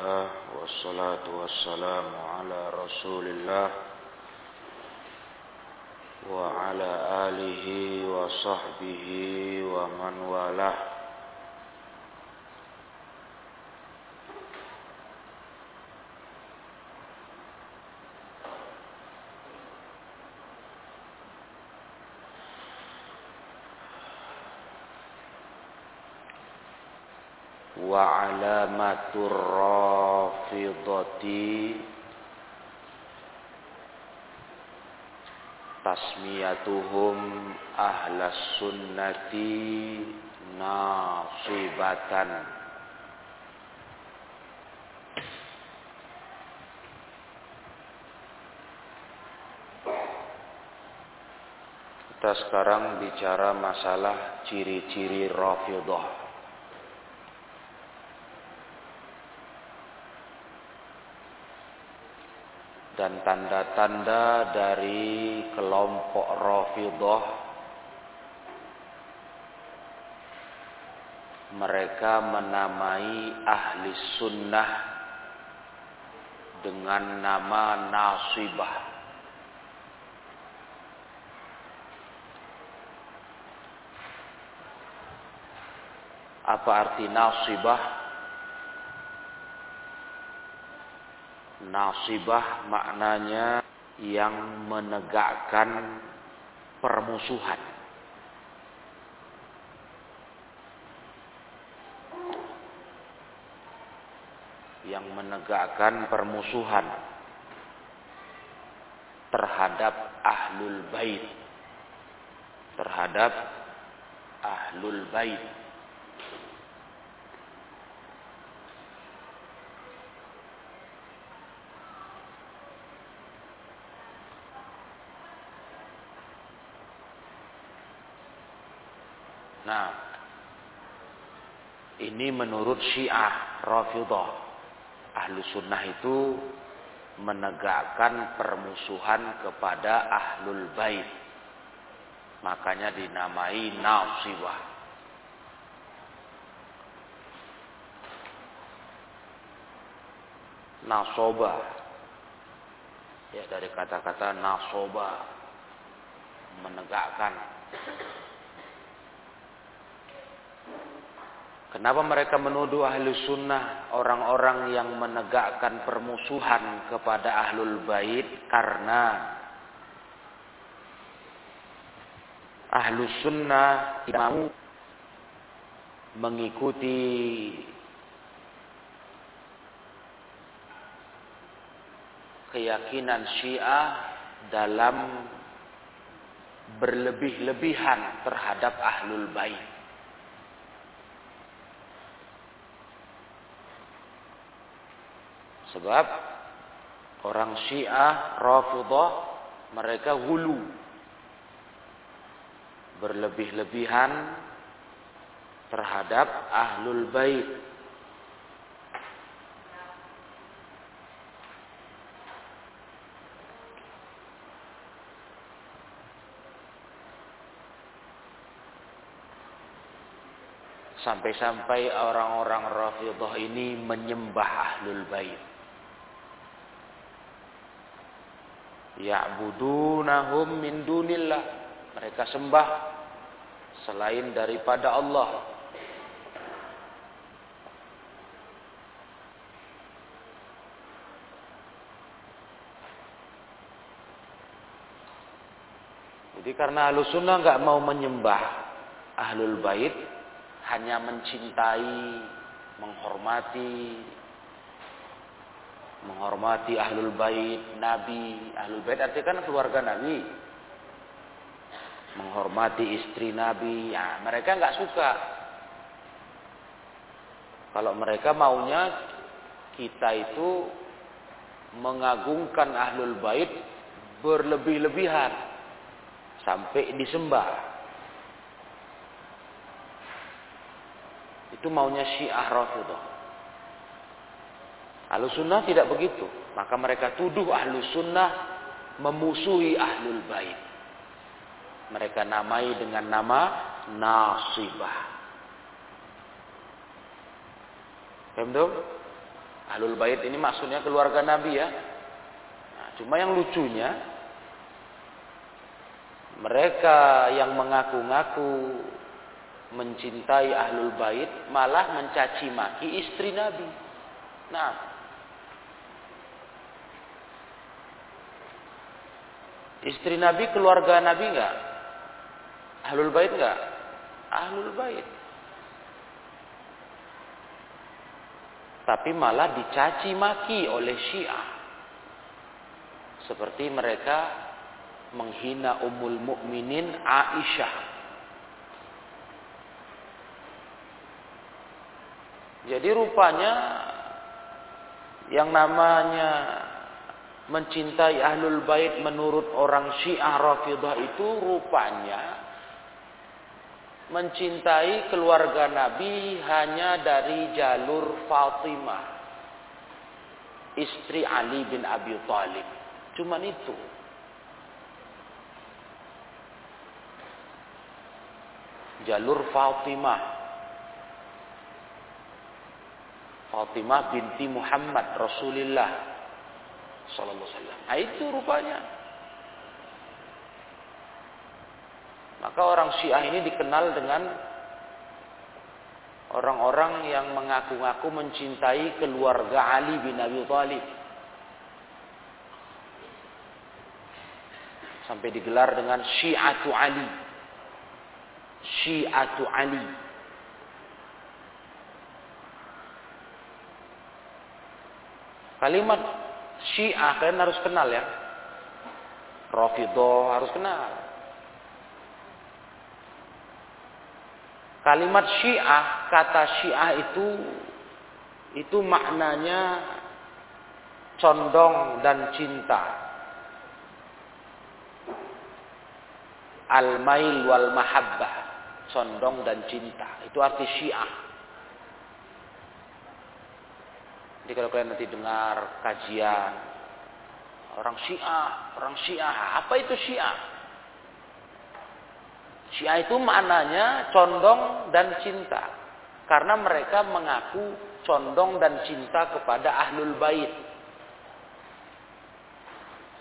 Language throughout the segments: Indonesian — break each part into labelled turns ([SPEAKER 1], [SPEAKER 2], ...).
[SPEAKER 1] الله والصلاة والسلام على رسول الله وعلى آله وصحبه ومن والاه. Alamatur rafidati tasmiyatuhum ahlas sunnati nasibatan Kita sekarang bicara masalah ciri-ciri Rafidah. Dan tanda-tanda dari kelompok Rafidah mereka menamai ahli sunnah dengan nama nasibah. Apa arti nasibah Nasibah maknanya yang menegakkan permusuhan. Yang menegakkan permusuhan terhadap ahlul bait. Terhadap ahlul bait. Nah, ini menurut Syiah Rafidah. Ahlu sunnah itu menegakkan permusuhan kepada ahlul bait. Makanya dinamai nasibah. Nasoba. Ya dari kata-kata nasoba. Menegakkan Kenapa mereka menuduh ahlu sunnah orang-orang yang menegakkan permusuhan kepada ahlul bait? Karena ahlu sunnah tidak mau mengikuti keyakinan syiah dalam berlebih-lebihan terhadap ahlul bait. Sebab orang Syiah, Rafidah, mereka hulu. Berlebih-lebihan terhadap Ahlul Bait. Sampai-sampai orang-orang Rafidah ini menyembah Ahlul Bait. Ya'budunahum min dunillah. Mereka sembah selain daripada Allah. Jadi karena ahlu sunnah nggak mau menyembah ahlul bait hanya mencintai menghormati menghormati ahlul bait nabi. Ahlul bait artinya kan keluarga nabi. Menghormati istri nabi. Ya, mereka nggak suka. Kalau mereka maunya kita itu mengagungkan ahlul bait berlebih-lebihan sampai disembah. Itu maunya syiah rafidah Ahlu sunnah tidak begitu. Maka mereka tuduh ahlu sunnah memusuhi ahlul bait. Mereka namai dengan nama nasibah. Paham Ahlul bait ini maksudnya keluarga Nabi ya. Nah, cuma yang lucunya mereka yang mengaku-ngaku mencintai ahlul bait malah mencaci maki istri Nabi. Nah, istri Nabi keluarga Nabi enggak? Ahlul bait enggak? Ahlul bait. Tapi malah dicaci maki oleh Syiah. Seperti mereka menghina Ummul Mukminin Aisyah Jadi rupanya yang namanya mencintai ahlul bait menurut orang Syiah Rafidah itu rupanya mencintai keluarga Nabi hanya dari jalur Fatimah istri Ali bin Abi Thalib. Cuman itu. Jalur Fatimah Fatimah binti Muhammad Rasulullah wasallam. Nah, itu rupanya. Maka orang Syiah ini dikenal dengan orang-orang yang mengaku-ngaku mencintai keluarga Ali bin Abi Thalib. Sampai digelar dengan Syiatu Ali. Syiatu Ali. Kalimat Syiah kalian harus kenal ya. Rafidah harus kenal. Kalimat Syiah, kata Syiah itu itu maknanya condong dan cinta. Al-mail wal mahabbah, condong dan cinta. Itu arti Syiah. Jadi kalau kalian nanti dengar kajian orang Syiah, orang Syiah, apa itu Syiah? Syiah itu maknanya condong dan cinta. Karena mereka mengaku condong dan cinta kepada ahlul bait.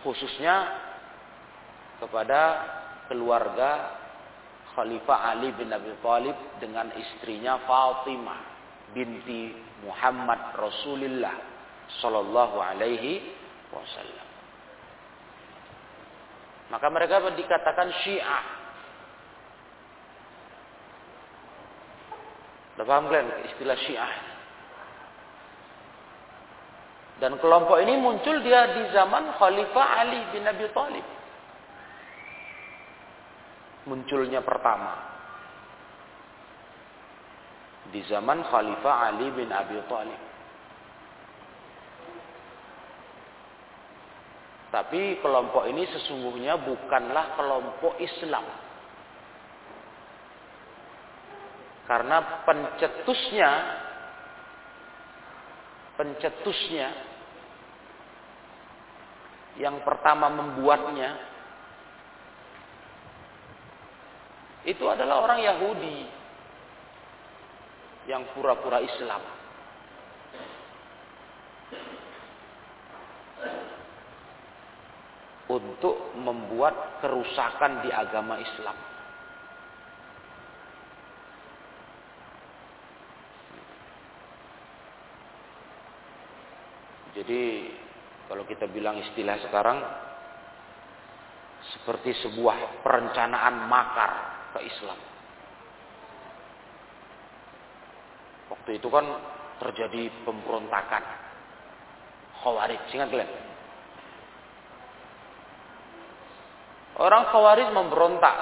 [SPEAKER 1] Khususnya kepada keluarga Khalifah Ali bin Abi Thalib dengan istrinya Fatimah binti Muhammad Rasulullah Sallallahu Alaihi Wasallam. Maka mereka dikatakan Syiah. Sudah paham kalian istilah Syiah? Dan kelompok ini muncul dia di zaman Khalifah Ali bin Abi Thalib. Munculnya pertama. Di zaman Khalifah Ali bin Abi Thalib. Tapi kelompok ini sesungguhnya bukanlah kelompok Islam. Karena pencetusnya pencetusnya yang pertama membuatnya itu adalah orang Yahudi yang pura-pura Islam. Untuk membuat kerusakan di agama Islam. Jadi kalau kita bilang istilah sekarang seperti sebuah perencanaan makar ke Islam. Waktu itu kan terjadi pemberontakan. Khawarij, ingat kalian? Orang Khawarij memberontak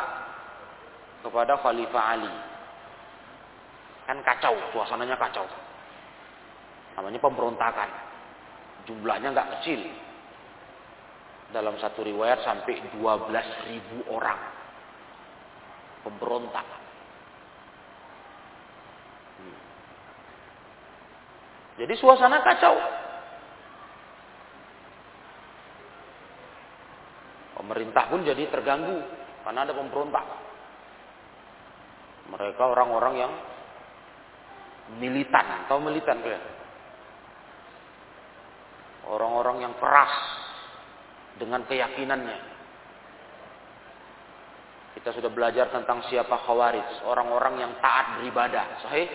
[SPEAKER 1] kepada Khalifah Ali. Kan kacau, suasananya kacau. Namanya pemberontakan. Jumlahnya nggak kecil. Dalam satu riwayat sampai 12 ribu orang. Pemberontak. Jadi suasana kacau. Pemerintah pun jadi terganggu karena ada pemberontak. Mereka orang-orang yang militan, tahu militan kalian? Orang-orang yang keras dengan keyakinannya. Kita sudah belajar tentang siapa khawarij, orang-orang yang taat beribadah, sahih?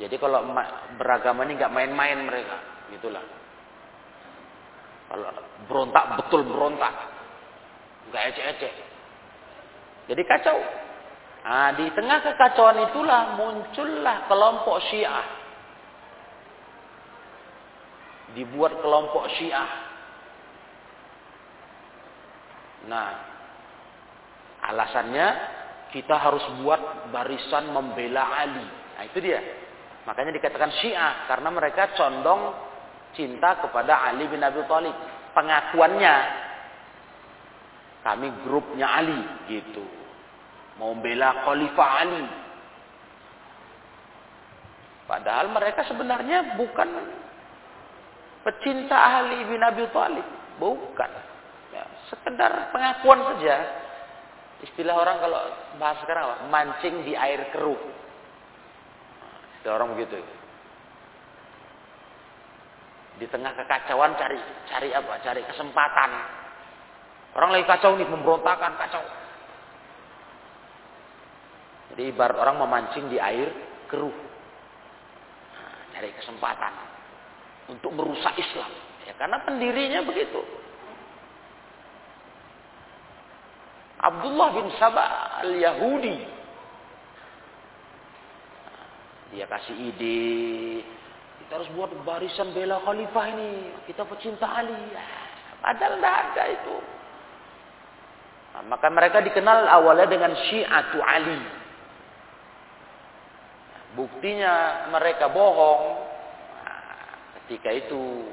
[SPEAKER 1] Jadi kalau beragama ini nggak main-main mereka, gitulah. Kalau berontak betul berontak, nggak ecek-ecek. Jadi kacau. Nah, di tengah kekacauan itulah muncullah kelompok Syiah. Dibuat kelompok Syiah. Nah, alasannya kita harus buat barisan membela Ali. Nah, itu dia. Makanya dikatakan Syiah karena mereka condong cinta kepada Ali bin Abi Thalib. Pengakuannya kami grupnya Ali gitu. Mau bela Khalifah Ali. Padahal mereka sebenarnya bukan pecinta Ali bin Abi Thalib, bukan. Ya, sekedar pengakuan saja. Istilah orang kalau bahas sekarang apa? Mancing di air keruh. Ada orang begitu. Di tengah kekacauan cari cari apa? Cari kesempatan. Orang lagi kacau nih, memberontakan, kacau. Jadi ibarat orang memancing di air keruh. Nah, cari kesempatan untuk merusak Islam. Ya, karena pendirinya begitu. Abdullah bin Sabah al-Yahudi dia kasih ide. Kita harus buat barisan bela khalifah ini. Kita pecinta Ali. Padahal tidak ada itu. Nah, maka mereka dikenal awalnya dengan Syiatu Ali. Buktinya mereka bohong. Nah, ketika itu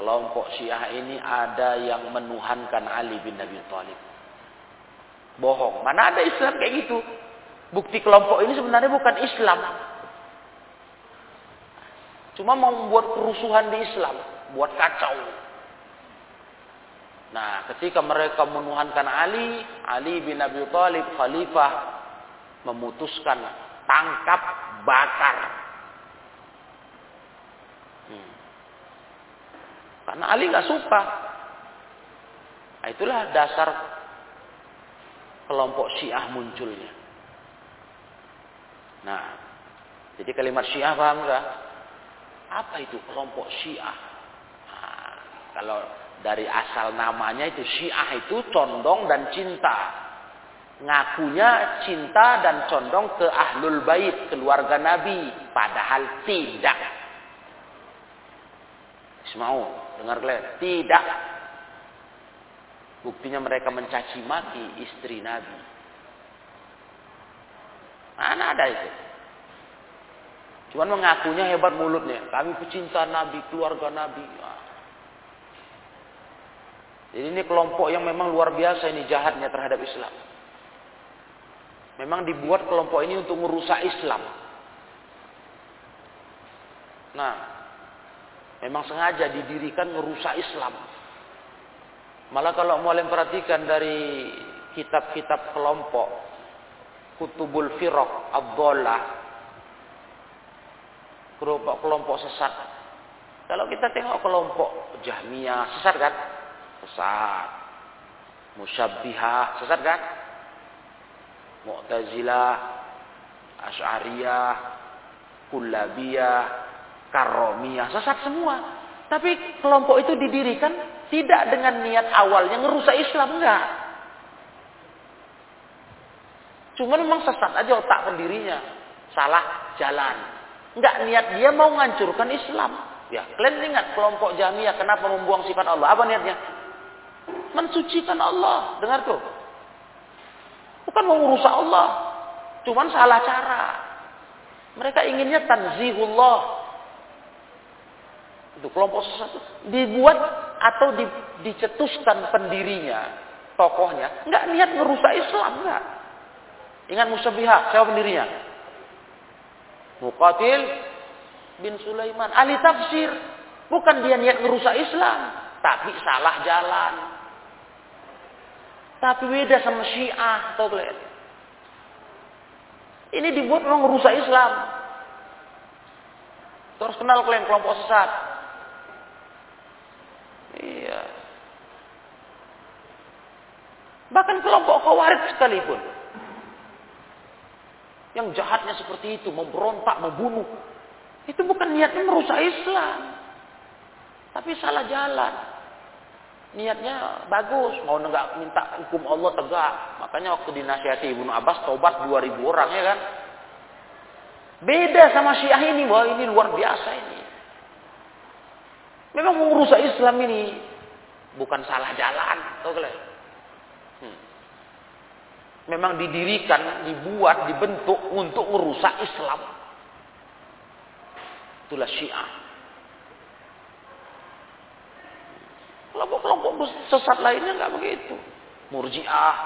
[SPEAKER 1] kelompok Syiah ini ada yang menuhankan Ali bin Abi Thalib. Bohong. Mana ada Islam kayak gitu? Bukti kelompok ini sebenarnya bukan Islam. Cuma mau membuat kerusuhan di Islam, buat kacau. Nah, ketika mereka menuhankan Ali, Ali bin Abi Thalib khalifah memutuskan tangkap bakar. Hmm. Karena Ali nggak suka. Nah, itulah dasar kelompok Syiah munculnya. Nah, jadi kalimat Syiah paham enggak? Apa itu kelompok Syiah? Nah, kalau dari asal namanya itu Syiah itu condong dan cinta. Ngakunya cinta dan condong ke ahlul bait, keluarga Nabi, padahal tidak. Ismau, dengar kalian? Tidak. Buktinya mereka mencaci maki istri Nabi. Mana ada itu? Cuman mengakunya hebat mulutnya. Kami pecinta Nabi, keluarga Nabi. Jadi ini kelompok yang memang luar biasa ini jahatnya terhadap Islam. Memang dibuat kelompok ini untuk merusak Islam. Nah, memang sengaja didirikan merusak Islam. Malah kalau mulai perhatikan dari kitab-kitab kelompok kutubul firaq abdullah kelompok kelompok sesat. Kalau kita tengok kelompok jahmiyah sesat kan? Sesat. Musyabbihah sesat kan? Mu'tazilah asy'ariyah kullabiyah karomiyah sesat semua. Tapi kelompok itu didirikan tidak dengan niat awalnya ngerusak Islam enggak Cuma memang sesat aja otak pendirinya. Salah jalan. Enggak niat dia mau menghancurkan Islam. Ya, kalian ingat kelompok Jamiah kenapa membuang sifat Allah? Apa niatnya? Mensucikan Allah. Dengar tuh. Bukan mau merusak Allah. Cuman salah cara. Mereka inginnya tanzihullah. Itu kelompok sesat dibuat atau di, dicetuskan pendirinya, tokohnya, enggak niat merusak Islam, enggak. Ingat musyabbihah, siapa pendirinya? Muqatil bin Sulaiman. Ahli tafsir. Bukan dia niat merusak Islam. Tapi salah jalan. Tapi beda sama syiah. Kalian? Ini dibuat memang merusak Islam. Terus kenal kalian kelompok sesat. Iya. Bahkan kelompok khawarij sekalipun. Yang jahatnya seperti itu, memberontak, membunuh. Itu bukan niatnya merusak Islam. Tapi salah jalan. Niatnya bagus, mau enggak minta hukum Allah tegak. Makanya waktu dinasihati Ibnu Abbas tobat 2000 orang ya kan. Beda sama Syiah ini, wah ini luar biasa ini. Memang merusak Islam ini bukan salah jalan? Hmm. Memang didirikan, dibuat, dibentuk untuk merusak Islam. Itulah Syiah. Kelompok-kelompok sesat lainnya nggak begitu. Murjiah.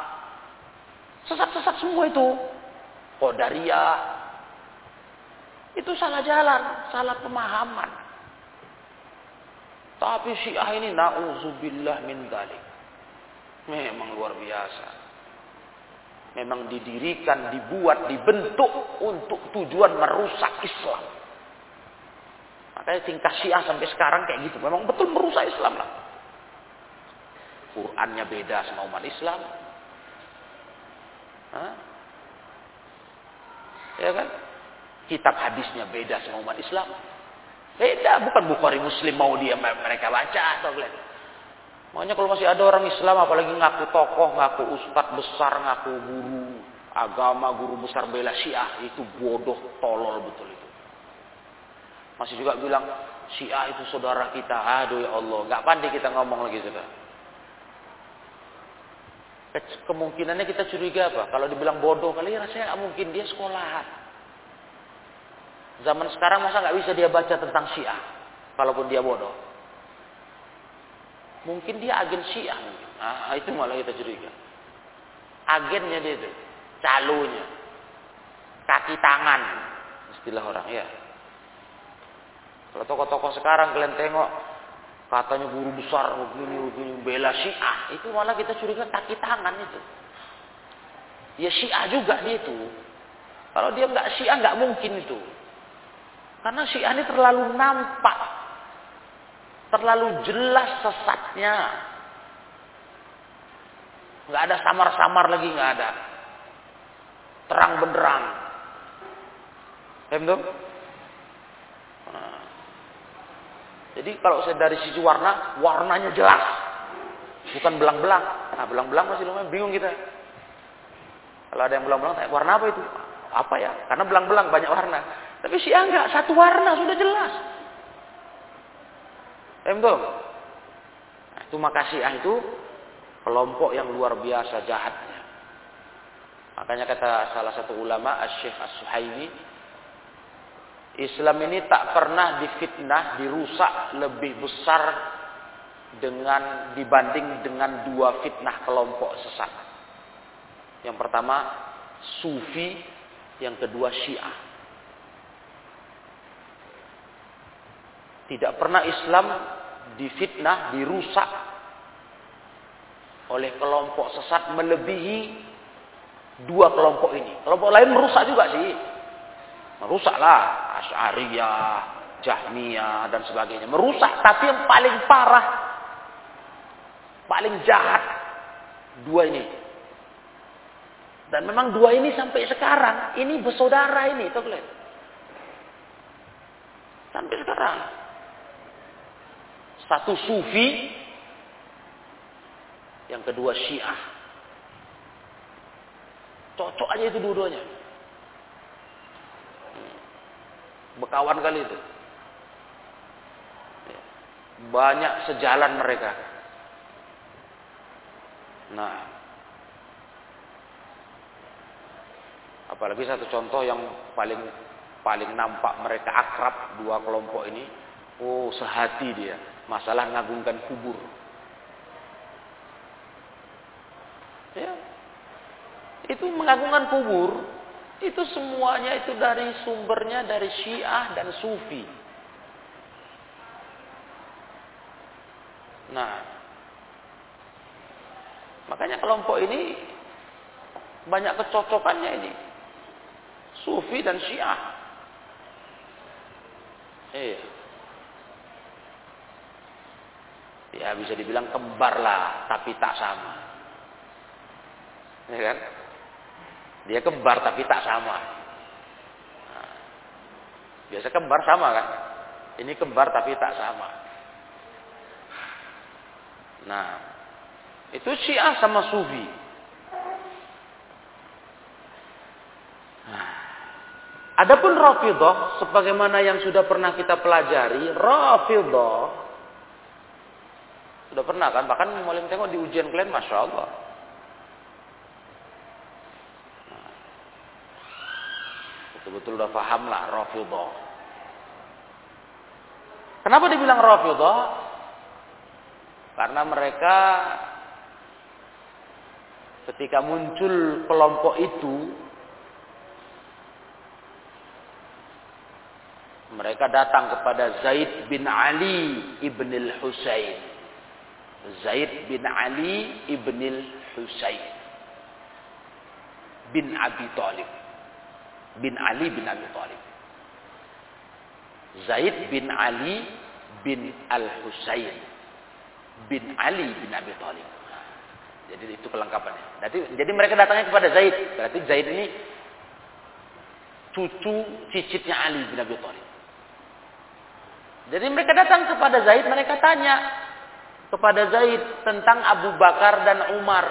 [SPEAKER 1] Sesat-sesat semua itu. Qadariyah. Itu salah jalan, salah pemahaman. Tapi Syiah ini na'udzubillah min dalik. Memang luar biasa. Memang didirikan, dibuat, dibentuk untuk tujuan merusak Islam. Makanya tingkah Syiah sampai sekarang kayak gitu. Memang betul merusak Islam lah. Qurannya beda sama umat Islam. Hah? Ya kan? Kitab hadisnya beda sama umat Islam. Beda, bukan Bukhari Muslim mau dia mereka baca atau lihat. Makanya kalau masih ada orang Islam apalagi ngaku tokoh, ngaku ustadz besar, ngaku guru agama, guru besar bela Syiah itu bodoh, tolol betul itu. Masih juga bilang Syiah itu saudara kita. Aduh ya Allah, nggak pandai kita ngomong lagi sudah kemungkinannya kita curiga apa? Kalau dibilang bodoh kali rasanya nggak mungkin dia sekolah. Zaman sekarang masa nggak bisa dia baca tentang Syiah, kalaupun dia bodoh. Mungkin dia agen Syiah. Nah, itu malah kita curiga. Agennya dia itu, calonnya, kaki tangan, istilah orang ya. Kalau tokoh-tokoh sekarang kalian tengok katanya guru besar begini begini bela Syiah itu malah kita curiga kaki tangan itu ya Syiah juga dia itu kalau dia nggak Syiah nggak mungkin itu karena Syiah ini terlalu nampak terlalu jelas sesatnya nggak ada samar-samar lagi nggak ada terang benderang Paham Jadi kalau saya dari sisi warna, warnanya jelas. Bukan belang-belang. Nah, belang-belang masih lumayan bingung kita. Kalau ada yang belang-belang, warna apa itu? Apa ya? Karena belang-belang banyak warna. Tapi si enggak, satu warna sudah jelas. Em tuh. Nah, itu makasih ah itu kelompok yang luar biasa jahatnya. Makanya kata salah satu ulama, Asy-Syaikh As-Suhaimi, Islam ini tak pernah difitnah, dirusak lebih besar dengan dibanding dengan dua fitnah kelompok sesat. Yang pertama Sufi, yang kedua Syiah. Tidak pernah Islam difitnah, dirusak oleh kelompok sesat melebihi dua kelompok ini. Kelompok lain merusak juga sih. Merusaklah Asy'ariyah, Jahmiyah dan sebagainya. Merusak, tapi yang paling parah, paling jahat dua ini. Dan memang dua ini sampai sekarang ini bersaudara ini, tuh. Sampai sekarang. Satu sufi, yang kedua syiah. Cocok aja itu dua-duanya. Bekawan kali itu. Banyak sejalan mereka. Nah, apalagi satu contoh yang paling paling nampak mereka akrab dua kelompok ini. Oh, sehati dia. Masalah ngagungkan kubur. Ya. Itu mengagungkan kubur itu semuanya itu dari sumbernya dari Syiah dan Sufi. Nah, makanya kelompok ini banyak kecocokannya ini. Sufi dan Syiah. Iya. Ya bisa dibilang kembar lah, tapi tak sama. Ya kan? Dia kembar tapi tak sama. Nah, biasa kembar sama kan? Ini kembar tapi tak sama. Nah, itu Syiah sama Sufi. Nah, adapun Rafidah sebagaimana yang sudah pernah kita pelajari, Rafidah sudah pernah kan? Bahkan mulai tengok di ujian kalian, masya Allah. Betul-betul udah paham lah Rafidah. Kenapa dibilang Rafidah? Karena mereka ketika muncul kelompok itu mereka datang kepada Zaid bin Ali ibn al-Husain. Zaid bin Ali ibn al-Husain bin Abi Talib. Bin Ali bin Abi Talib. Zaid bin Ali bin al-Husain bin Ali bin Abi Talib. Jadi itu kelengkapannya. Jadi, jadi mereka datangnya kepada Zaid. Berarti Zaid ini cucu cicitnya Ali bin Abi Thalib. Jadi mereka datang kepada Zaid, mereka tanya kepada Zaid tentang Abu Bakar dan Umar.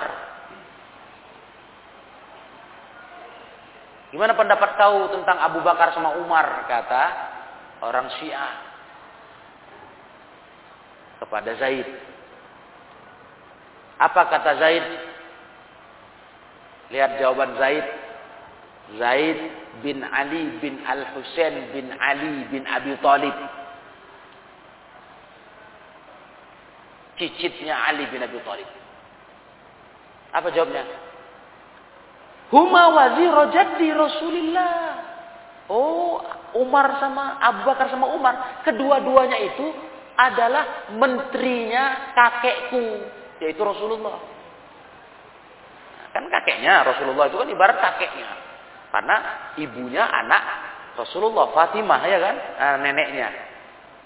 [SPEAKER 1] Gimana pendapat kau tentang Abu Bakar sama Umar? Kata orang Syiah kepada Zaid. Apa kata Zaid? Lihat jawaban Zaid. Zaid bin Ali bin Al-Husain bin Ali bin Abi Talib. Cicitnya Ali bin Abi Talib. Apa jawabnya? Huma wazir jaddi Rasulillah. Oh, Umar sama Abu Bakar sama Umar, kedua-duanya itu adalah menterinya kakekku, yaitu Rasulullah. Kan kakeknya Rasulullah itu kan ibarat kakeknya. Karena ibunya anak Rasulullah, Fatimah ya kan, nah, neneknya.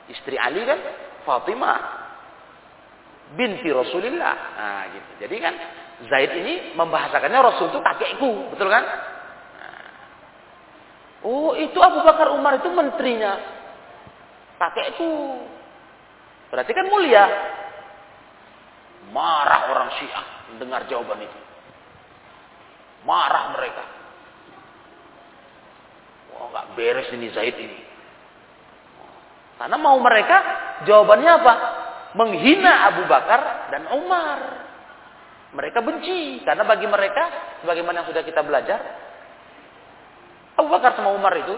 [SPEAKER 1] Istri Ali kan Fatimah binti Rasulullah. Nah, gitu. Jadi kan Zaid ini membahasakannya Rasul itu kakekku, betul kan? Nah. Oh, itu Abu Bakar Umar itu menterinya. Kakekku. Berarti kan mulia. Marah orang Syiah mendengar jawaban itu. Marah mereka. Wah, nggak beres ini Zaid ini. Karena mau mereka jawabannya apa? Menghina Abu Bakar dan Umar. Mereka benci karena bagi mereka sebagaimana yang sudah kita belajar Abu Bakar sama Umar itu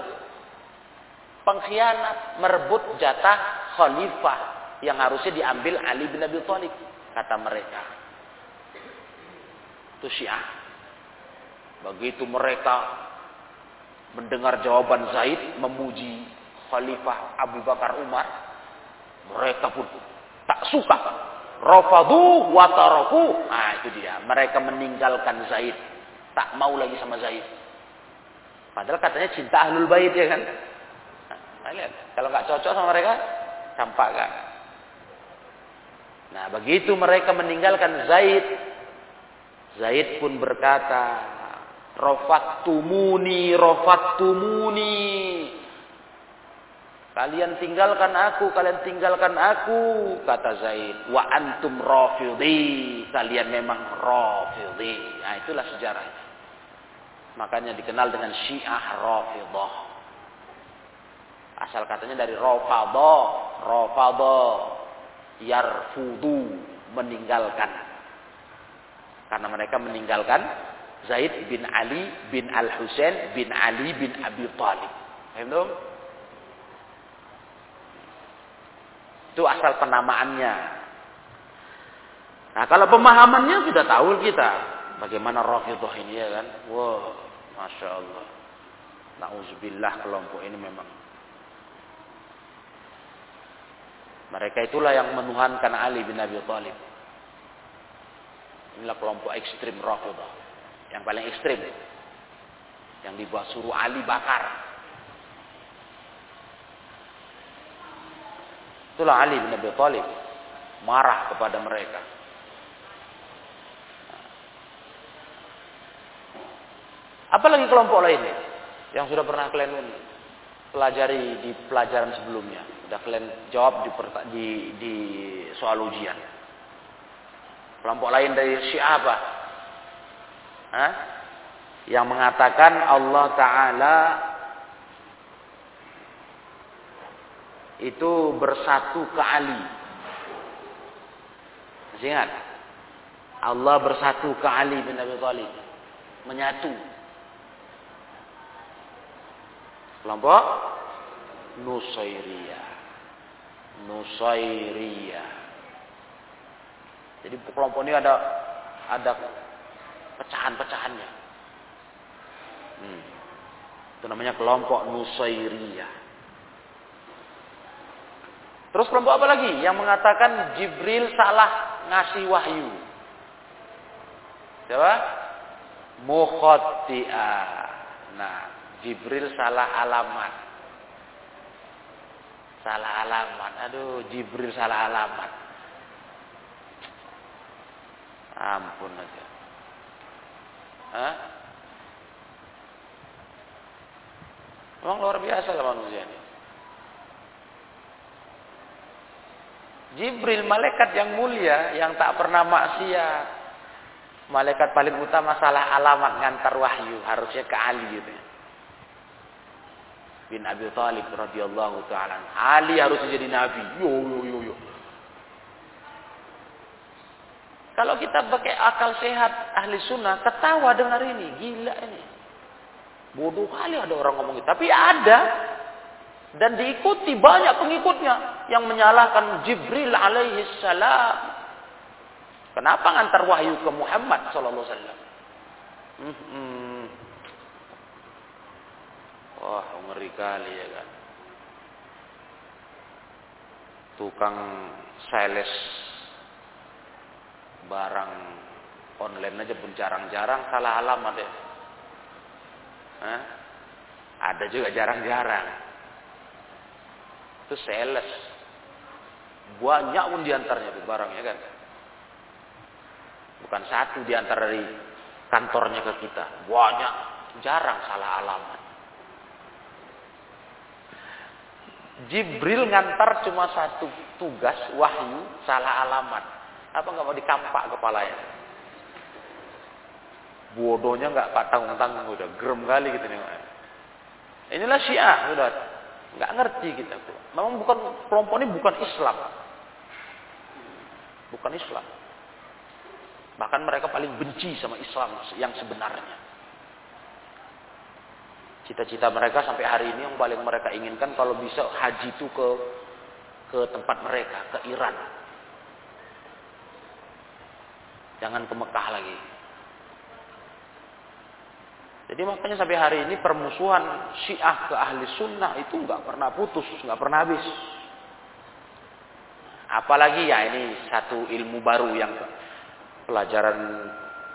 [SPEAKER 1] pengkhianat merebut jatah khalifah yang harusnya diambil Ali bin Abi Thalib kata mereka. Itu Syiah. Begitu mereka mendengar jawaban Zaid memuji Khalifah Abu Bakar Umar, mereka pun tak suka. Rafadu wa taraku. Nah, itu dia. Mereka meninggalkan Zaid. Tak mau lagi sama Zaid. Padahal katanya cinta ahlul bait ya kan. Nah, lihat. Kalau nggak cocok sama mereka, campakkan. Nah, begitu mereka meninggalkan Zaid, Zaid pun berkata, "Rafattumuni, rafattumuni." Kalian tinggalkan aku, kalian tinggalkan aku, kata Zaid. Wa antum rafidhi. Kalian memang rafidhi. Nah, itulah sejarah. Makanya dikenal dengan Syiah Rafidah. Asal katanya dari Rafadah, Rafadah yarfudu, meninggalkan. Karena mereka meninggalkan Zaid bin Ali bin Al-Husain bin Ali bin Abi Talib. Paham Itu asal penamaannya. Nah, kalau pemahamannya sudah tahu kita. Bagaimana Rafidah ini ya kan. Wah, wow, Masya Allah. Nauzubillah kelompok ini memang. Mereka itulah yang menuhankan Ali bin Abi Thalib. Inilah kelompok ekstrim Rafidah. Yang paling ekstrim. Yang dibuat suruh Ali bakar. Itulah Ali bin Abi Thalib marah kepada mereka. Apalagi kelompok lainnya yang sudah pernah kalian pelajari di pelajaran sebelumnya. Sudah kalian jawab di, di, di soal ujian. Kelompok lain dari Syiah apa? Hah? Yang mengatakan Allah Ta'ala itu bersatu ke Ali. Masih ingat? Allah bersatu ke Ali bin Abi Thalib. Menyatu. Kelompok Nusairiyah. Nusairiyah. Jadi kelompok ini ada ada pecahan-pecahannya. Hmm. Itu namanya kelompok Nusairiyah. Terus kelompok apa lagi? Yang mengatakan Jibril salah ngasih wahyu. Siapa? Mukhotti'ah. Nah, Jibril salah alamat. Salah alamat. Aduh, Jibril salah alamat. Ampun aja. Hah? Memang luar biasa lah manusia ini. Jibril malaikat yang mulia yang tak pernah maksiat. Malaikat paling utama salah alamat ngantar wahyu harusnya ke Ali gitu. Bin Abi Thalib radhiyallahu taala. Ali harus jadi nabi. Yo yo yo yo. Kalau kita pakai akal sehat ahli sunnah, ketawa dengar ini, gila ini. Bodoh kali ada orang ngomong gitu. Tapi ada dan diikuti banyak pengikutnya yang menyalahkan Jibril alaihi salam. Kenapa ngantar wahyu ke Muhammad sallallahu alaihi wasallam? Wah, ngeri kali ya kan. Tukang sales barang online aja pun jarang-jarang salah alamat ya. Ada juga jarang-jarang itu sales. Banyak pun di antaranya itu barangnya kan. Bukan satu diantar dari kantornya ke kita. Banyak. Jarang salah alamat. Jibril ngantar cuma satu tugas wahyu salah alamat. Apa nggak mau dikampak kepalanya? Bodohnya nggak tanggung-tanggung udah gerem kali gitu nih. Inilah Syiah udah nggak ngerti kita. Memang bukan kelompok ini bukan Islam. Bukan Islam. Bahkan mereka paling benci sama Islam yang sebenarnya. Cita-cita mereka sampai hari ini yang paling mereka inginkan kalau bisa haji itu ke ke tempat mereka, ke Iran. Jangan ke Mekah lagi. Jadi makanya sampai hari ini permusuhan Syiah ke ahli sunnah itu nggak pernah putus, nggak pernah habis. Apalagi ya ini satu ilmu baru yang pelajaran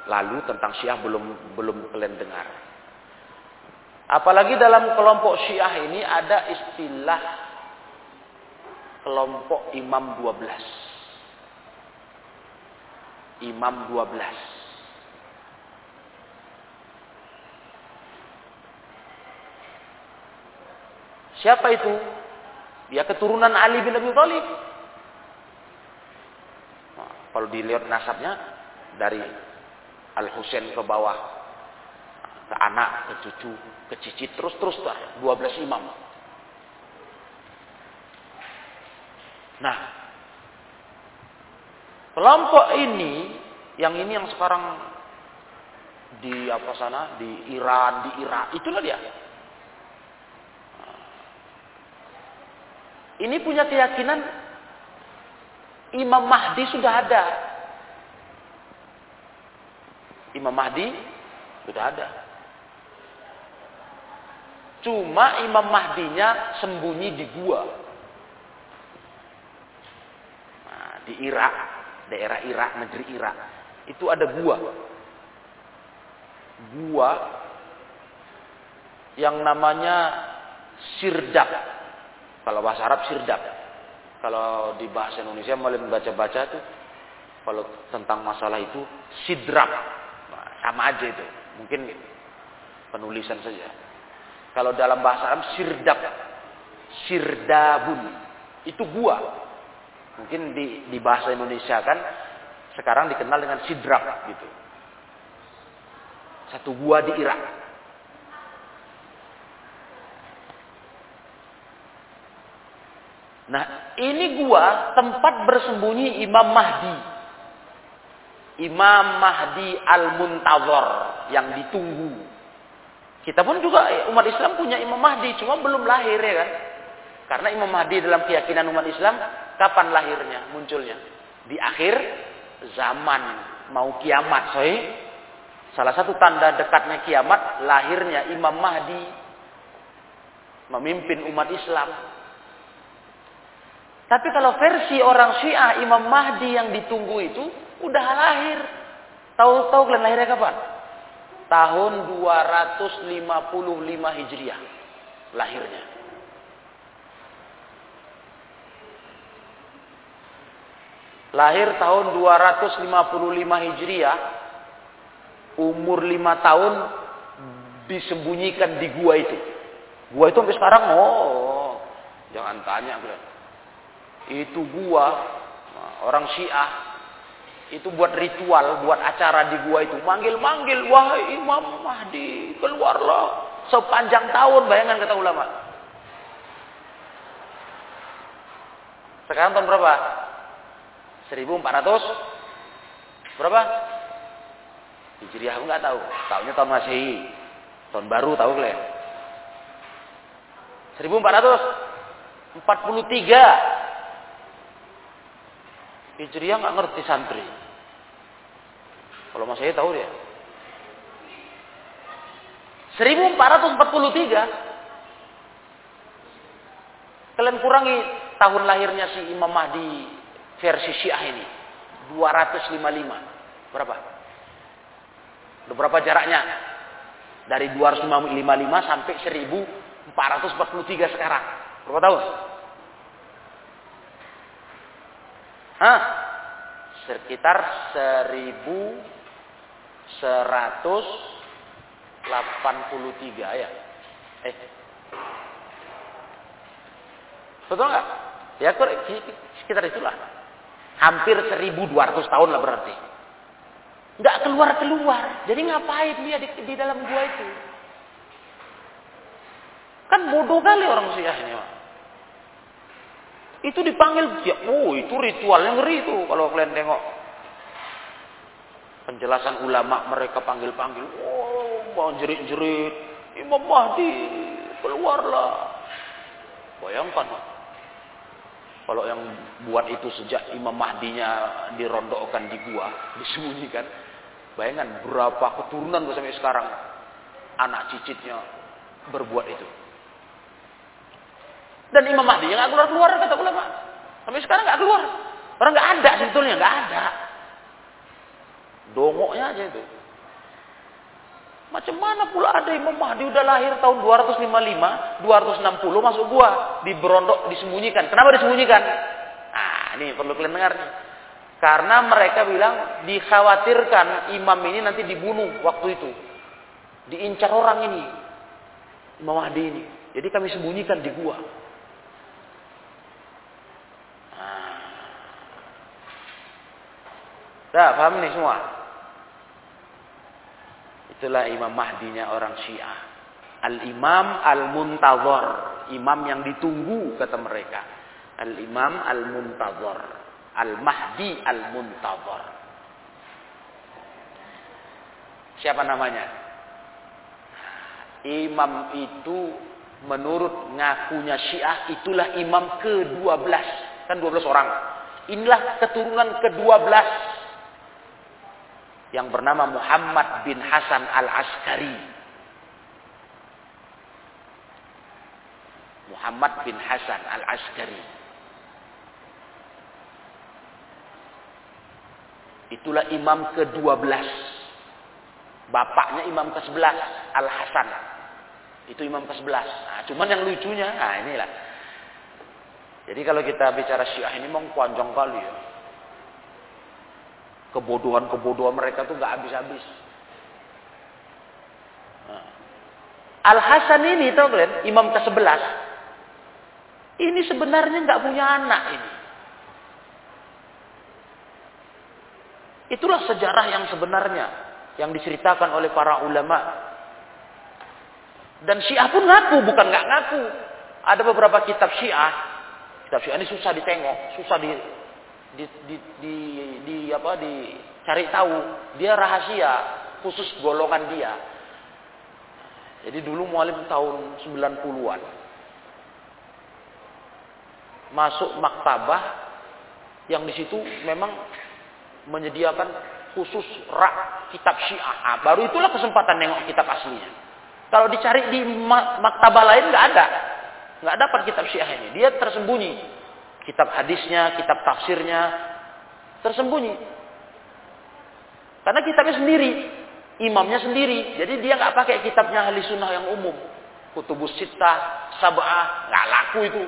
[SPEAKER 1] lalu tentang Syiah belum belum kalian dengar. Apalagi dalam kelompok Syiah ini ada istilah kelompok Imam 12. Imam 12. Siapa itu? Dia keturunan Ali bin Abi Thalib. Nah, kalau dilihat nasabnya dari Al Husain ke bawah ke anak, ke cucu, ke cicit terus terus lah 12 imam. Nah, kelompok ini yang ini yang sekarang di apa sana di Iran, di Irak, itulah dia. Ini punya keyakinan Imam Mahdi sudah ada. Imam Mahdi sudah ada. Cuma Imam Mahdinya sembunyi di gua. Nah, di Irak, daerah Irak, negeri Irak. Itu ada gua. Gua yang namanya Sirdap kalau bahasa Arab sirdap. kalau di bahasa Indonesia mulai membaca-baca tuh kalau tentang masalah itu sidrap. Nah, sama aja itu. Mungkin penulisan saja. Kalau dalam bahasa Arab sirdab sirdabun. Itu gua. Mungkin di di bahasa Indonesia kan sekarang dikenal dengan sidrap gitu. Satu gua di Irak Nah, ini gua tempat bersembunyi Imam Mahdi. Imam Mahdi Al-Muntazor yang ditunggu. Kita pun juga umat Islam punya Imam Mahdi, cuma belum lahir ya kan. Karena Imam Mahdi dalam keyakinan umat Islam kapan lahirnya, munculnya? Di akhir zaman mau kiamat, soy. Salah satu tanda dekatnya kiamat lahirnya Imam Mahdi memimpin umat Islam tapi kalau versi orang Syiah Imam Mahdi yang ditunggu itu udah lahir. Tahu-tahu kalian lahirnya kapan? Tahun 255 Hijriah lahirnya. Lahir tahun 255 Hijriah, umur 5 tahun disembunyikan di gua itu. Gua itu sampai sekarang, oh, jangan tanya itu gua orang Syiah itu buat ritual, buat acara di gua itu manggil-manggil wahai Imam Mahdi keluarlah sepanjang tahun bayangan kata ulama. Sekarang tahun berapa? 1400 berapa? Hijriah aku nggak tahu. Tahunnya tahun Masehi. Tahun baru tahu kalian. 1443 Hijriah nggak ngerti santri. Kalau saya tahu dia. 1443. Kalian kurangi tahun lahirnya si Imam Mahdi versi Syiah ini. 255. Berapa? Berapa jaraknya? Dari 255 sampai 1443 sekarang. Berapa tahun? Hah? Sekitar 1183 ya. Eh. Betul nggak? Ya sekitar itulah. Hampir 1200 tahun lah berarti. Nggak keluar-keluar. Jadi ngapain dia di, di dalam gua itu? Kan bodoh kali orang Syiah ini, Pak. Itu dipanggil, ya, oh itu ritualnya ngeri itu kalau kalian tengok. Penjelasan ulama mereka panggil-panggil, oh mau jerit-jerit, Imam Mahdi keluarlah. Bayangkan, kalau yang buat itu sejak Imam Mahdinya dirondokkan di gua, disembunyikan, bayangkan berapa keturunan sampai sekarang anak cicitnya berbuat itu. Dan Imam Mahdi yang nggak keluar-keluar kata ulama. Sampai sekarang nggak keluar. Orang nggak ada sebetulnya, nggak ada. Dongoknya aja itu. Macam mana pula ada Imam Mahdi udah lahir tahun 255, 260 masuk gua, di berondok disembunyikan. Kenapa disembunyikan? Nah, ini perlu kalian dengar nih. Karena mereka bilang dikhawatirkan imam ini nanti dibunuh waktu itu. Diincar orang ini. Imam Mahdi ini. Jadi kami sembunyikan di gua. Dah paham nih semua? Itulah Imam Mahdinya orang Syiah. Al-Imam Al-Muntazor. Imam yang ditunggu kata mereka. Al-Imam Al-Muntazor. Al-Mahdi Al-Muntazor. Siapa namanya? Imam itu menurut ngakunya Syiah itulah imam ke-12. Kan 12 orang. Inilah keturunan ke-12 yang bernama Muhammad bin Hasan al-Askari. Muhammad bin Hasan al-Askari. Itulah imam ke-12. Bapaknya imam ke-11, Al-Hasan. Itu imam ke-11. Nah, cuman yang lucunya, nah inilah. Jadi kalau kita bicara Syiah ini memang panjang kali ya. Kebodohan-kebodohan mereka tuh nggak habis-habis. Nah. Al Hasan ini tahu kalian, imam ke-11. Ini sebenarnya nggak punya anak ini. Itulah sejarah yang sebenarnya yang diceritakan oleh para ulama. Dan Syiah pun ngaku, bukan nggak ngaku. Ada beberapa kitab Syiah, kitab Syiah ini susah ditengok, susah di di, di, di, di apa dicari tahu. Dia rahasia, khusus golongan dia. Jadi dulu mualim tahun 90-an. Masuk maktabah yang di situ memang menyediakan khusus rak kitab Syiah. Nah, baru itulah kesempatan nengok kitab aslinya. Kalau dicari di maktabah lain nggak ada, nggak dapat kitab Syiah ini. Dia tersembunyi. Kitab hadisnya, kitab tafsirnya tersembunyi. Karena kitabnya sendiri, imamnya sendiri. Jadi dia nggak pakai kitabnya ahli sunnah yang umum. Kutubus Sittah, Sab'ah, nggak laku itu.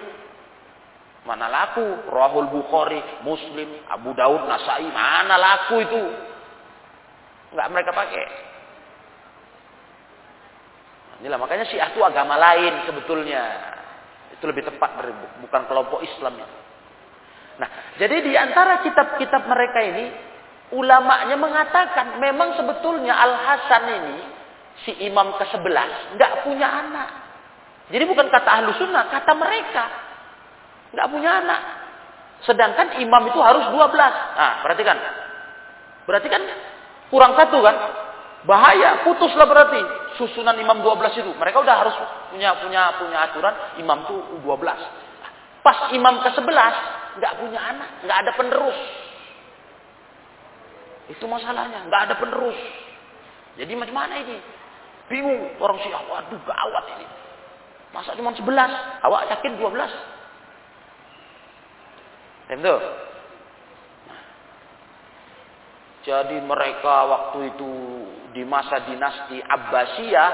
[SPEAKER 1] Mana laku? Rahul Bukhari, Muslim, Abu Daud, Nasai, mana laku itu? Enggak mereka pakai. Inilah makanya Syiah itu agama lain sebetulnya. Itu lebih tepat bukan kelompok Islam itu. Nah, jadi di antara kitab-kitab mereka ini ulamanya mengatakan memang sebetulnya Al Hasan ini si imam ke-11 nggak punya anak. Jadi bukan kata ahlu sunnah, kata mereka nggak punya anak. Sedangkan imam itu harus 12. Nah, perhatikan. Berarti kan kurang satu kan? Bahaya, putuslah berarti susunan imam 12 itu. Mereka udah harus punya punya punya aturan imam tuh 12. Pas imam ke-11 nggak punya anak, nggak ada penerus. Itu masalahnya, nggak ada penerus. Jadi macam mana ini? Bingung orang Syiah, waduh gawat ini. Masa cuma 11? Awak yakin 12? Tentu. Jadi mereka waktu itu di masa dinasti Abbasiyah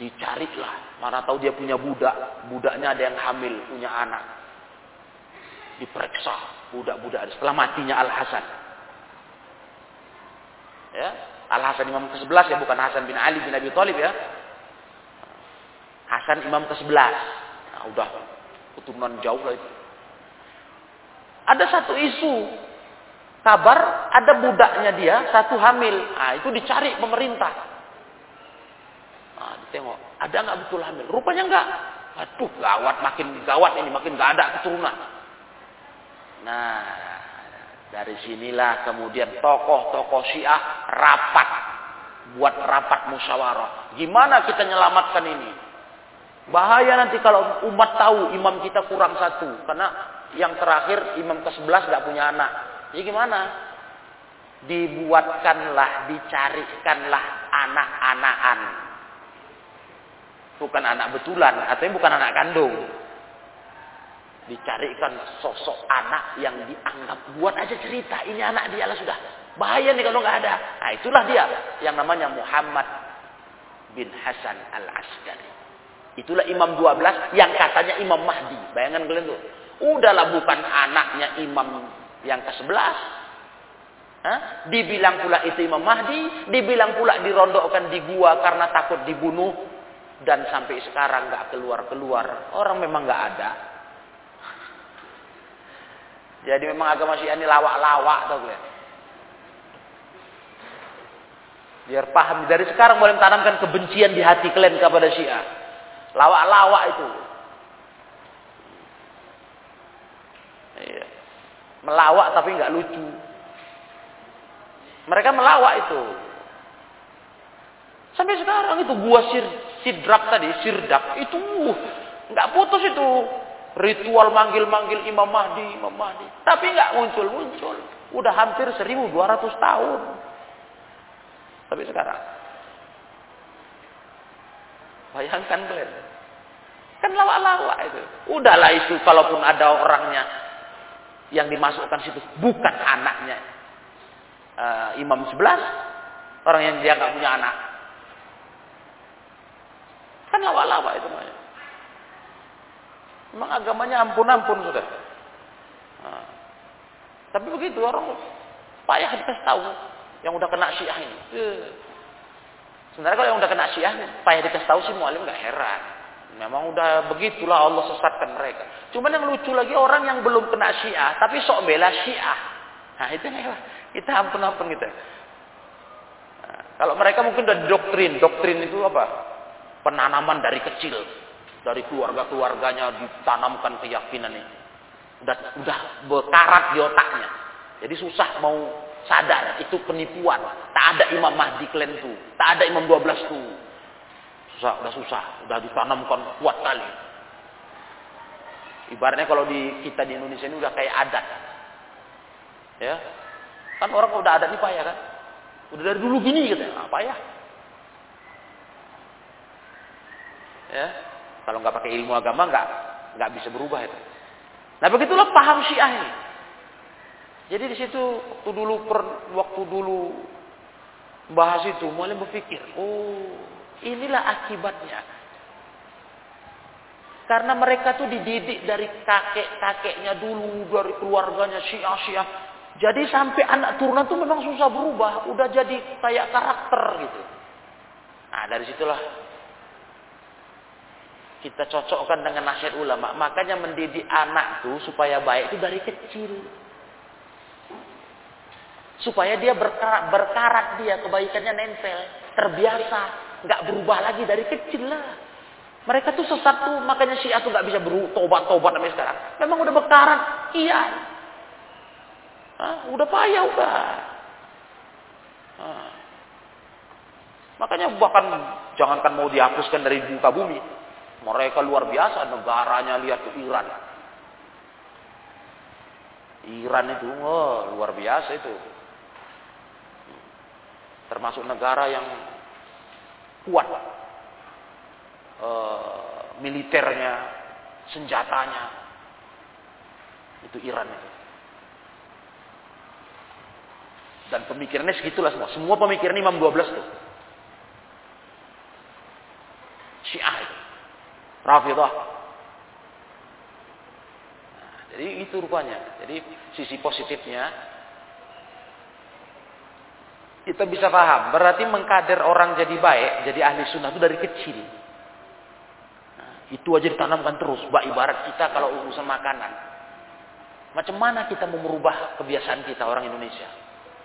[SPEAKER 1] dicarilah. Mana tahu dia punya budak, budaknya ada yang hamil, punya anak. Diperiksa budak-budak setelah matinya Al Hasan. Ya, Al Hasan Imam ke-11 ya, bukan Hasan bin Ali bin Abi Thalib ya. Hasan Imam ke-11. Nah, udah keturunan jauh lah itu. Ada satu isu kabar ada budaknya dia satu hamil. Nah, itu dicari pemerintah. Tengok ada nggak betul hamil? Rupanya nggak. Aduh, gawat makin gawat ini, makin nggak ada keturunan. Nah, dari sinilah kemudian tokoh-tokoh Syiah rapat buat rapat musyawarah. Gimana kita nyelamatkan ini? Bahaya nanti kalau umat tahu imam kita kurang satu karena yang terakhir imam ke-11 gak punya anak. Jadi gimana? Dibuatkanlah, dicarikanlah anak-anakan. Bukan anak betulan, atau bukan anak kandung. Dicarikan sosok anak yang dianggap buat aja cerita. Ini anak dia lah sudah. Bahaya nih kalau nggak ada. Nah itulah dia yang namanya Muhammad bin Hasan al-Askari. Itulah imam 12 yang katanya imam Mahdi. Bayangan kalian tuh. Udahlah bukan anaknya imam yang ke-11. Dibilang pula itu Imam Mahdi, dibilang pula dirondokkan di gua karena takut dibunuh dan sampai sekarang nggak keluar-keluar. Orang memang nggak ada. Jadi memang agama Syiah ini lawak-lawak tau gue. Biar paham dari sekarang boleh tanamkan kebencian di hati kalian kepada Syiah. Lawak-lawak itu. Iya. Melawak tapi nggak lucu. Mereka melawak itu. Sampai sekarang itu gua sir, sidrak tadi, sirdak itu uh, nggak putus itu ritual manggil-manggil Imam Mahdi, Imam Mahdi. Tapi nggak muncul-muncul. Udah hampir 1200 tahun. Tapi sekarang bayangkan kalian. Kan lawak-lawak itu. Udahlah itu kalaupun ada orangnya yang dimasukkan situ bukan anaknya uh, Imam 11 orang yang dia nggak punya anak kan lawa-lawa itu namanya Memang agamanya ampun-ampun sudah. Nah. Tapi begitu orang payah dikasih tahu yang udah kena syiah ini. Eh. Sebenarnya kalau yang udah kena syiah payah dikasih tahu sih mualim nggak heran. Memang udah begitulah Allah sesatkan mereka. Cuman yang lucu lagi orang yang belum kena syiah tapi sok bela syiah. Nah itu nih kita ampun-ampun gitu. Nah, kalau mereka mungkin udah doktrin, doktrin itu apa? Penanaman dari kecil, dari keluarga-keluarganya ditanamkan keyakinan ini. Udah udah berkarat di otaknya. Jadi susah mau sadar itu penipuan. Tak ada Imam Mahdi kalian tuh, tak ada Imam 12 tuh. Susah, udah susah, udah ditanamkan kuat kali. Ibaratnya kalau di kita di Indonesia ini udah kayak adat. Ya. Kan orang udah adat nih payah kan? Udah dari dulu gini katanya, apa ya? Ya, kalau nggak pakai ilmu agama nggak nggak bisa berubah itu. Nah begitulah paham Syiah ini. Jadi di situ waktu dulu per, waktu dulu bahas itu mulai berpikir, oh inilah akibatnya. Karena mereka tuh dididik dari kakek-kakeknya dulu, dari keluarganya Syiah-Syiah. Jadi sampai anak turunan tuh memang susah berubah, udah jadi kayak karakter gitu. Nah dari situlah kita cocokkan dengan nasihat ulama. Makanya mendidik anak tuh supaya baik itu dari kecil. Supaya dia berkarat, berkarat dia, kebaikannya nempel. Terbiasa. nggak berubah lagi dari kecil lah. Mereka tuh sesat tuh, makanya Syiah tuh nggak bisa bertobat-tobat sampai sekarang. Memang udah berkarat, iya. Hah? Udah payah udah. Hah. Makanya bahkan jangankan mau dihapuskan dari muka bumi, mereka luar biasa negaranya lihat ke Iran. Iran itu oh, luar biasa itu. Termasuk negara yang kuat e, militernya, senjatanya. Itu Iran itu. Dan pemikirannya segitulah semua. Semua pemikiran Imam 12 tuh. Syiah itu. Rafidah. Nah, jadi itu rupanya. Jadi sisi positifnya kita bisa paham. Berarti mengkader orang jadi baik, jadi ahli sunnah itu dari kecil. Nah, itu aja ditanamkan terus. Mbak ibarat kita kalau urusan makanan. Macam mana kita mau merubah kebiasaan kita orang Indonesia?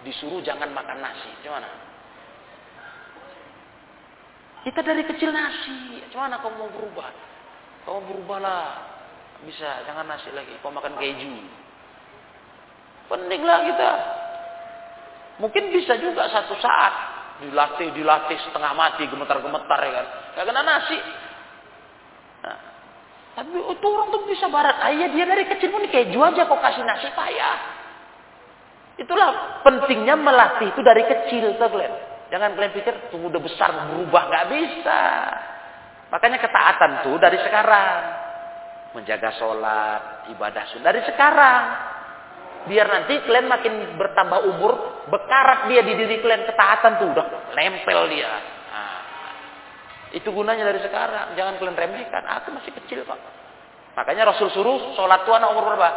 [SPEAKER 1] Disuruh jangan makan nasi. Gimana? Kita dari kecil nasi. Gimana kau mau berubah? Kau berubahlah. Bisa, jangan nasi lagi. Kau makan keju. Pentinglah kita. Mungkin bisa juga satu saat dilatih, dilatih setengah mati, gemetar-gemetar ya kan. Gak kena nasi. Nah, tapi itu orang tuh bisa barat. Ayah dia dari kecil pun keju aja kok kasih nasi payah. Itulah pentingnya melatih itu dari kecil tuh. Jangan kalian pikir tunggu udah besar berubah nggak bisa. Makanya ketaatan tuh dari sekarang. Menjaga sholat, ibadah sunnah dari sekarang. Biar nanti kalian makin bertambah umur, bekarat dia di diri kalian ketaatan tuh udah nempel dia. Nah, itu gunanya dari sekarang. Jangan kalian remehkan. Aku masih kecil kok. Makanya Rasul suruh sholat tuh anak umur berapa?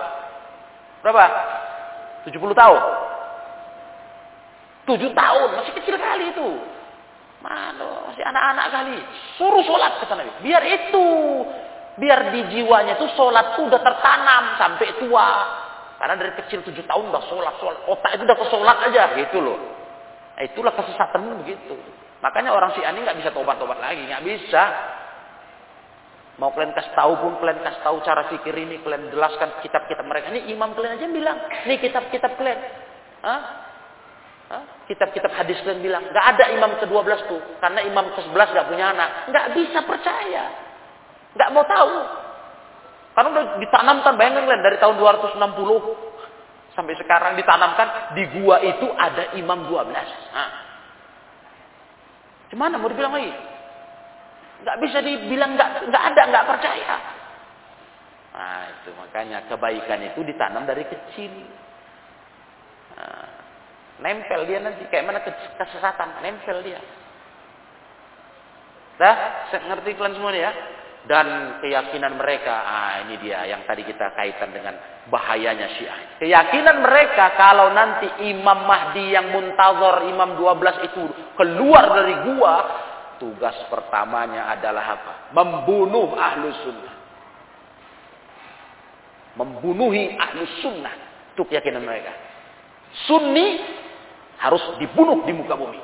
[SPEAKER 1] Berapa? 70 tahun. Tujuh tahun, masih kecil kali itu. Mana, masih anak-anak kali. Suruh sholat kata Nabi. Biar itu, biar di jiwanya itu sholat itu udah tertanam sampai tua. Karena dari kecil tujuh tahun udah sholat, sholat. Otak itu udah ke sholat aja, gitu loh. Nah, itulah kesesatan begitu. Makanya orang si ini nggak bisa tobat-tobat lagi, nggak bisa. Mau kalian kasih tahu pun kalian kasih tahu cara pikir ini, kalian jelaskan kitab-kitab mereka. Ini imam kalian aja bilang, nih kitab-kitab kalian. Hah? Kitab-kitab hadis kalian bilang, nggak ada imam ke-12 tuh, karena imam ke-11 nggak punya anak. Nggak bisa percaya. Nggak mau tahu. Karena udah ditanamkan, bayangkan kalian, dari tahun 260 sampai sekarang ditanamkan, di gua itu ada imam 12. Nah. Gimana mau dibilang lagi? Nggak bisa dibilang nggak nggak ada, nggak percaya. Nah itu makanya kebaikan itu ditanam dari kecil. Nempel dia nanti kayak mana kesesatan, nempel dia. Dah, ngerti kalian semua ya? dan keyakinan mereka. Ah, ini dia yang tadi kita kaitan dengan bahayanya Syiah. Keyakinan mereka kalau nanti Imam Mahdi yang muntazor Imam 12 itu keluar dari gua, tugas pertamanya adalah apa? Membunuh ahlu sunnah. Membunuhi ahlu sunnah. Itu keyakinan mereka. Sunni harus dibunuh di muka bumi.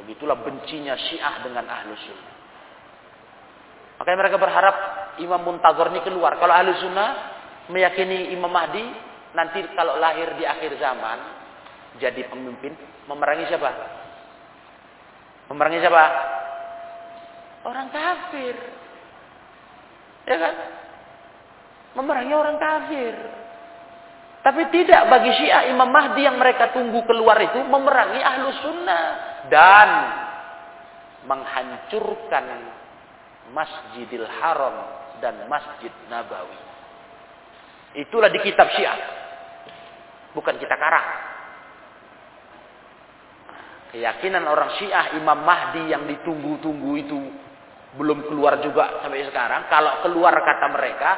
[SPEAKER 1] Begitulah bencinya Syiah dengan ahlu sunnah. Makanya mereka berharap Imam Muntazor ini keluar. Kalau ahlu sunnah meyakini Imam Mahdi nanti kalau lahir di akhir zaman jadi pemimpin memerangi siapa? Memerangi siapa? Orang kafir. Ya kan? Memerangi orang kafir. Tapi tidak bagi Syiah Imam Mahdi yang mereka tunggu keluar itu memerangi ahlu sunnah dan menghancurkan Masjidil Haram dan Masjid Nabawi. Itulah di kitab Syiah. Bukan kita karang. Keyakinan orang Syiah Imam Mahdi yang ditunggu-tunggu itu belum keluar juga sampai sekarang. Kalau keluar kata mereka,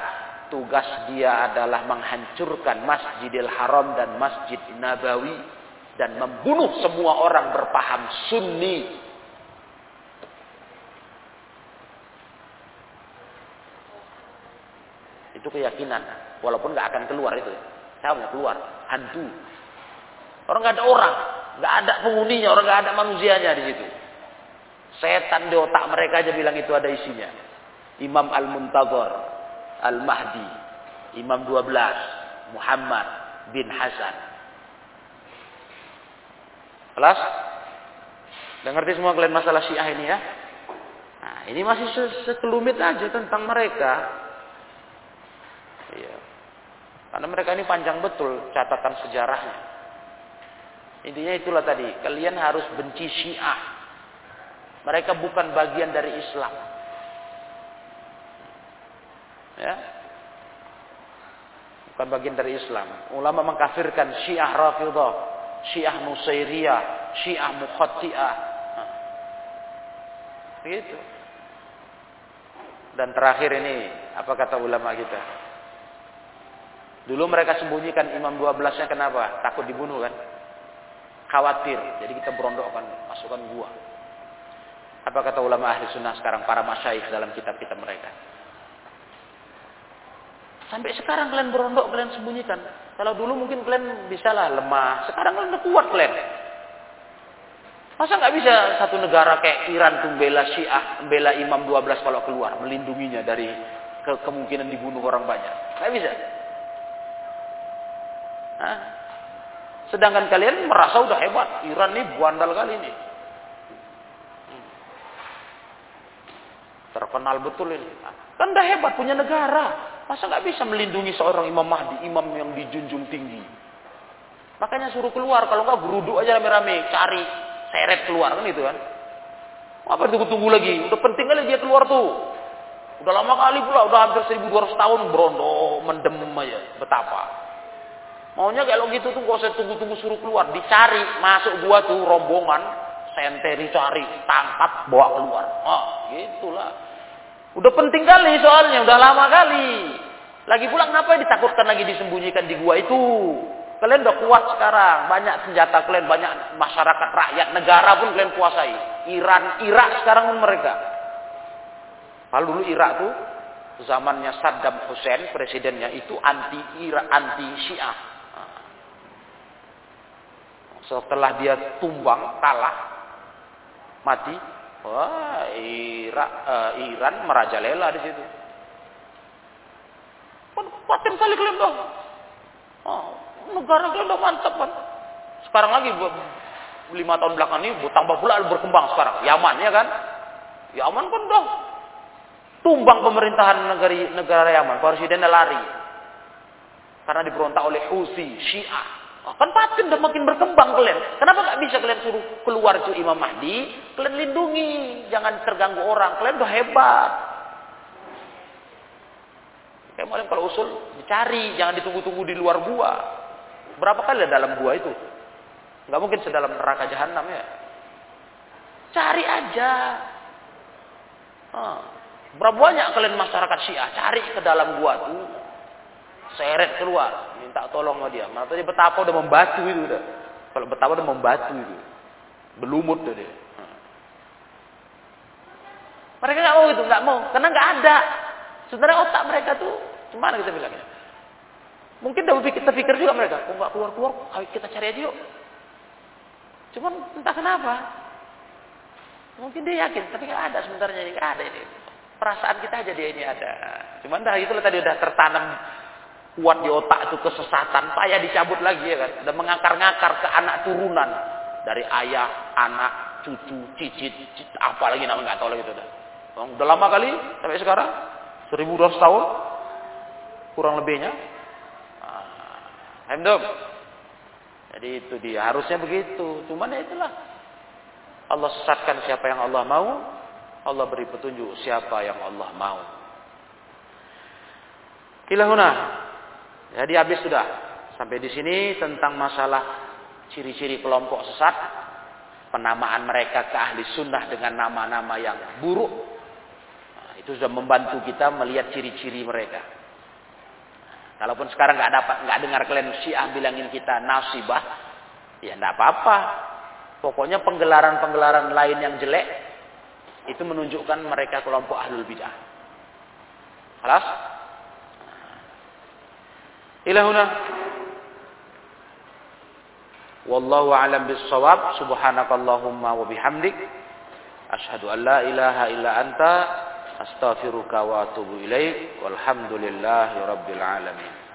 [SPEAKER 1] tugas dia adalah menghancurkan Masjidil Haram dan Masjid Nabawi dan membunuh semua orang berpaham Sunni Itu keyakinan. Walaupun nggak akan keluar itu. Saya mau keluar. Hantu. Orang nggak ada orang. nggak ada penghuninya. Orang nggak ada manusianya di situ. Setan di otak mereka aja bilang itu ada isinya. Imam Al-Muntazor. Al-Mahdi. Imam 12. Muhammad bin Hasan. Kelas? Udah ngerti semua kalian masalah syiah ini ya? Nah, ini masih sekelumit aja tentang mereka. Iya. Karena mereka ini panjang betul catatan sejarahnya. Intinya itulah tadi, kalian harus benci Syiah. Mereka bukan bagian dari Islam. Ya. Bukan bagian dari Islam. Ulama mengkafirkan Syiah Rafidah, Syiah Nusairiyah, Syiah Mukhatti'ah. Nah. Begitu. Dan terakhir ini, apa kata ulama kita? Dulu mereka sembunyikan imam 12-nya kenapa? Takut dibunuh kan? Khawatir. Jadi kita berondokkan, masukkan gua. Apa kata ulama ahli sunnah sekarang? Para masyaikh dalam kitab-kitab mereka. Sampai sekarang kalian berondok, kalian sembunyikan. Kalau dulu mungkin kalian bisalah lemah. Sekarang kalian udah kuat kalian. Masa nggak bisa satu negara kayak Iran tuh bela Syiah, bela Imam 12 kalau keluar, melindunginya dari ke kemungkinan dibunuh orang banyak. Nggak bisa. Hah? Sedangkan kalian merasa udah hebat. Iran nih buandal kali ini. Hmm. Terkenal betul ini. Kan udah hebat punya negara. Masa nggak bisa melindungi seorang Imam Mahdi, imam yang dijunjung tinggi. Makanya suruh keluar. Kalau nggak geruduk aja rame-rame. Cari. Seret keluar kan itu kan. Apa tunggu-tunggu lagi? Udah penting kali dia keluar tuh. Udah lama kali pula. Udah hampir 1200 tahun berondo, mendem aja. Betapa. Maunya kalau gitu tuh gak usah tunggu-tunggu suruh keluar. Dicari, masuk gua tuh rombongan. Senteri cari, tangkap, bawa keluar. Ah, gitulah. Udah penting kali soalnya, udah lama kali. Lagi pula kenapa ditakutkan lagi disembunyikan di gua itu? Kalian udah kuat sekarang, banyak senjata kalian, banyak masyarakat rakyat, negara pun kalian kuasai. Iran, Irak sekarang pun mereka. Kalau dulu Irak tuh zamannya Saddam Hussein presidennya itu anti Irak, anti Syiah. Setelah dia tumbang, kalah, mati, wah Irak, uh, Iran merajalela di situ. Paten kali kalian dong. Oh, negara kalian udah mantap kan. Sekarang lagi lima tahun belakang ini tambah pula berkembang sekarang. Yaman ya kan? Yaman kan dong. Tumbang pemerintahan negara negara Yaman. Presidennya lari. Karena diberontak oleh Husi, Syiah. Oh, kan patin udah makin berkembang kalian. Kenapa nggak bisa kalian suruh keluar itu Imam Mahdi? Kalian lindungi, jangan terganggu orang. Kalian udah hebat. Kayak malam kalau usul dicari, jangan ditunggu-tunggu di luar gua. Berapa kali dalam gua itu? Nggak mungkin sedalam neraka jahanam ya. Cari aja. Oh. Berapa banyak kalian masyarakat Syiah cari ke dalam gua tuh. Seret keluar, minta tolong sama dia. Makanya betapa udah membatu itu udah. Kalau betapa udah membatu itu. Belumut tuh dia. Mereka nggak mau itu, nggak mau, karena nggak ada. Sebenarnya otak mereka tuh, gimana kita bilangnya? Mungkin kita pikir juga mereka, kok nggak keluar keluar, kita cari aja yuk. Cuman entah kenapa, mungkin dia yakin, tapi nggak ada sebenarnya ini nggak ada ini. Perasaan kita aja dia ini ada. Cuman dah itulah tadi udah tertanam kuat di otak itu kesesatan, payah dicabut lagi ya kan. Udah mengakar-ngakar ke anak turunan dari ayah, anak, cucu, cicit, cicit apa lagi namanya nggak tahu lagi itu dah. Udah lama kali sampai sekarang? 1200 tahun? Kurang lebihnya. Nah, Jadi itu dia. Harusnya begitu. Cuman ya itulah. Allah sesatkan siapa yang Allah mau. Allah beri petunjuk siapa yang Allah mau. Ilahuna. Jadi habis sudah. Sampai di sini tentang masalah ciri-ciri kelompok sesat. Penamaan mereka ke ahli sunnah dengan nama-nama yang buruk itu sudah membantu kita melihat ciri-ciri mereka. Kalaupun sekarang nggak dapat, nggak dengar kalian Syiah bilangin kita nasibah, ya nggak apa-apa. Pokoknya penggelaran-penggelaran lain yang jelek itu menunjukkan mereka kelompok ahlul bidah. Halas? Ilahuna. Wallahu a'lam bis-shawab. Subhanakallahumma wa bihamdik asyhadu an la ilaha illa anta astaghfiruka wa atubu ilaik walhamdulillahi rabbil alamin